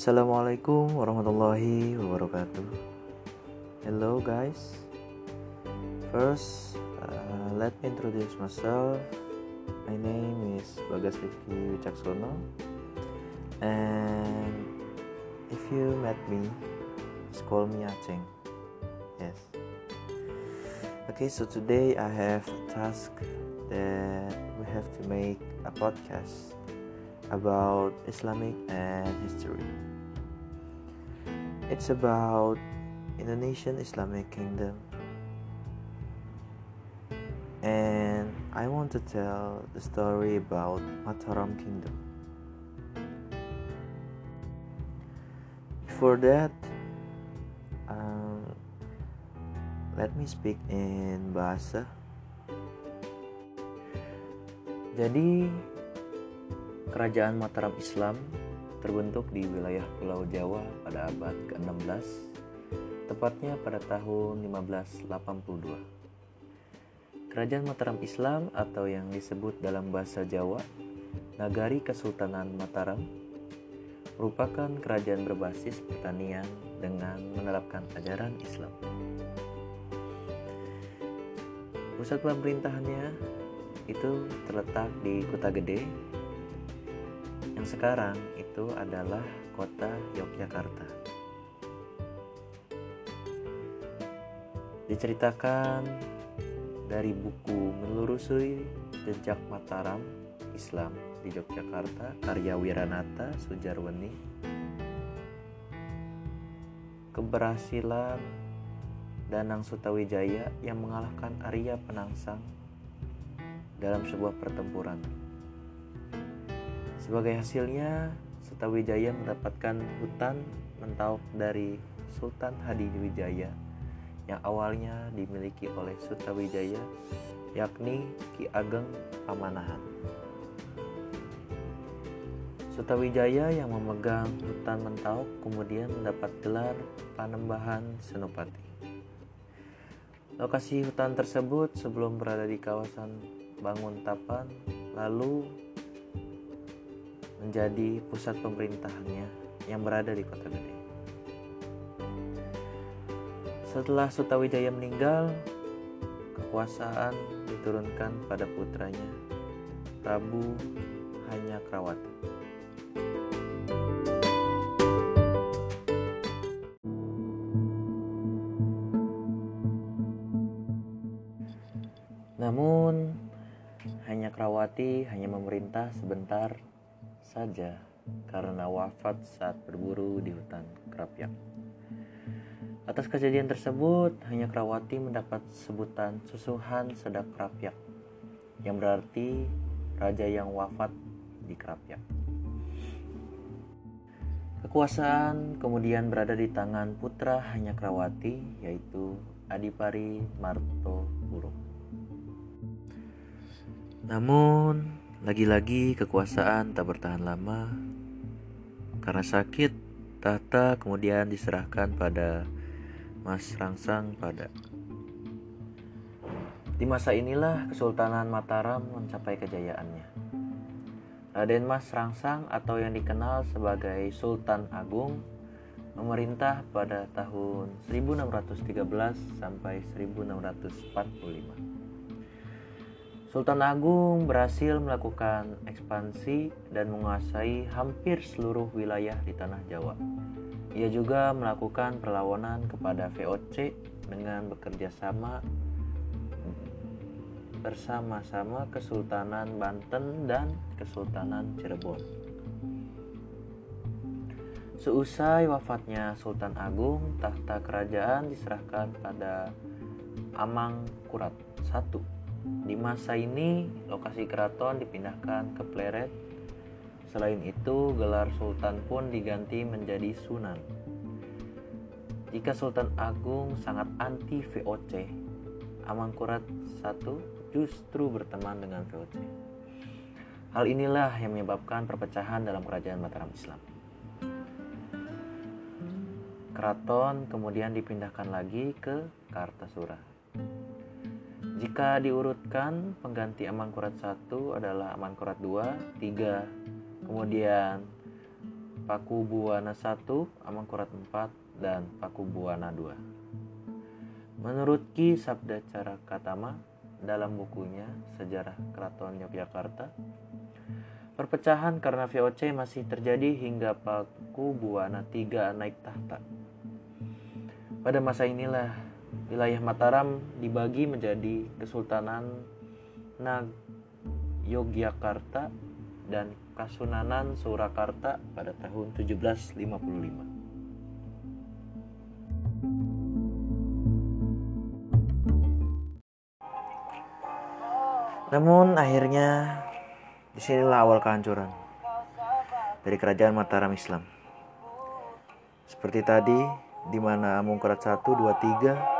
Assalamualaikum warahmatullahi wabarakatuh. Hello guys. First, uh, let me introduce myself. My name is Bagas Rifki Wicaksono. And if you met me, just call me Aceng. Yes. Okay, so today I have a task that we have to make a podcast about Islamic and history. It's about Indonesian Islamic Kingdom. And I want to tell the story about Mataram Kingdom. Before that, um, let me speak in bahasa. Jadi Kerajaan Mataram Islam terbentuk di wilayah Pulau Jawa pada abad ke-16, tepatnya pada tahun 1582. Kerajaan Mataram Islam atau yang disebut dalam bahasa Jawa, Nagari Kesultanan Mataram, merupakan kerajaan berbasis pertanian dengan menerapkan ajaran Islam. Pusat pemerintahannya itu terletak di Kota Gede, sekarang itu adalah kota Yogyakarta. Diceritakan dari buku Menelusuri Jejak Mataram Islam di Yogyakarta karya Wiranata Sujarweni keberhasilan Danang Sutawijaya yang mengalahkan Arya Penangsang dalam sebuah pertempuran. Sebagai hasilnya, Sutawijaya mendapatkan hutan mentaup dari Sultan Hadiwijaya yang awalnya dimiliki oleh Sutawijaya, yakni Ki Ageng Pamanahan. Sutawijaya yang memegang hutan mentaup kemudian mendapat gelar Panembahan Senopati. Lokasi hutan tersebut sebelum berada di kawasan Banguntapan lalu menjadi pusat pemerintahannya yang berada di Kota Gede. Setelah Sutawijaya meninggal, kekuasaan diturunkan pada putranya, Prabu Hanyakrawati. Namun, Hanyakrawati hanya memerintah sebentar saja karena wafat saat berburu di hutan Kerapyak. Atas kejadian tersebut, hanya Krawati mendapat sebutan Susuhan Sedak Kerapyak, yang berarti raja yang wafat di Kerapyak. Kekuasaan kemudian berada di tangan putra hanya Krawati, yaitu Adipari Marto Buruk. Namun, lagi-lagi kekuasaan tak bertahan lama karena sakit tahta kemudian diserahkan pada Mas Rangsang pada di masa inilah Kesultanan Mataram mencapai kejayaannya. Raden Mas Rangsang atau yang dikenal sebagai Sultan Agung memerintah pada tahun 1613 sampai 1645. Sultan Agung berhasil melakukan ekspansi dan menguasai hampir seluruh wilayah di tanah Jawa. Ia juga melakukan perlawanan kepada VOC dengan bekerja sama bersama-sama Kesultanan Banten dan Kesultanan Cirebon. Seusai wafatnya Sultan Agung, tahta kerajaan diserahkan pada Amangkurat I di masa ini, lokasi keraton dipindahkan ke Pleret. Selain itu, gelar sultan pun diganti menjadi sunan. Jika Sultan Agung sangat anti VOC, Amangkurat I justru berteman dengan VOC. Hal inilah yang menyebabkan perpecahan dalam kerajaan Mataram Islam. Keraton kemudian dipindahkan lagi ke Kartasura. Jika diurutkan, pengganti Amangkurat 1 adalah Amangkurat 2, 3, kemudian Paku Buwana 1, Amangkurat 4, dan Paku Buwana 2. Menurut Ki Sabda Cara Katama dalam bukunya Sejarah Keraton Yogyakarta, perpecahan karena VOC masih terjadi hingga Paku Buwana 3 naik tahta. Pada masa inilah wilayah Mataram dibagi menjadi Kesultanan Nag Yogyakarta dan Kasunanan Surakarta pada tahun 1755. Namun akhirnya di sinilah awal kehancuran dari kerajaan Mataram Islam. Seperti tadi, di mana Amungkurat 1, 2, 3,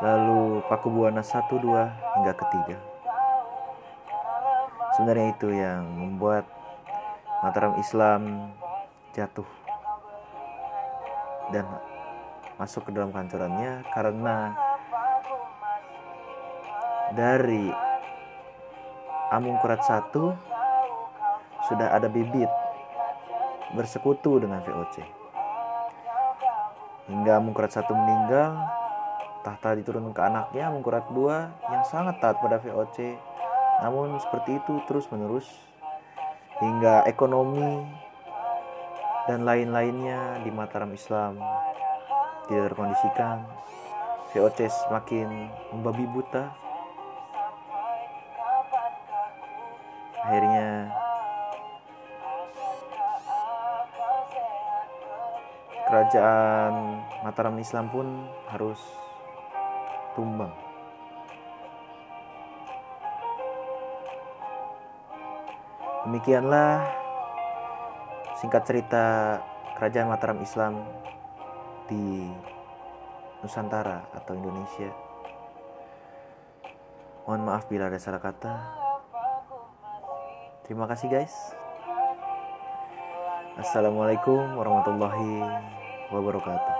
lalu Pakubuwana 1, 2, hingga ketiga. Sebenarnya itu yang membuat Mataram Islam jatuh dan masuk ke dalam kehancurannya karena dari Amungkurat 1 sudah ada bibit bersekutu dengan VOC. Hingga Amungkurat 1 meninggal, tahta diturunkan ke anaknya Amungkurat 2 yang sangat taat pada VOC namun seperti itu terus-menerus hingga ekonomi dan lain-lainnya di Mataram Islam tidak terkondisikan. VOC semakin membabi buta. Akhirnya kerajaan Mataram Islam pun harus tumbang. Demikianlah singkat cerita Kerajaan Mataram Islam di Nusantara atau Indonesia. Mohon maaf bila ada salah kata. Terima kasih guys. Assalamualaikum warahmatullahi wabarakatuh.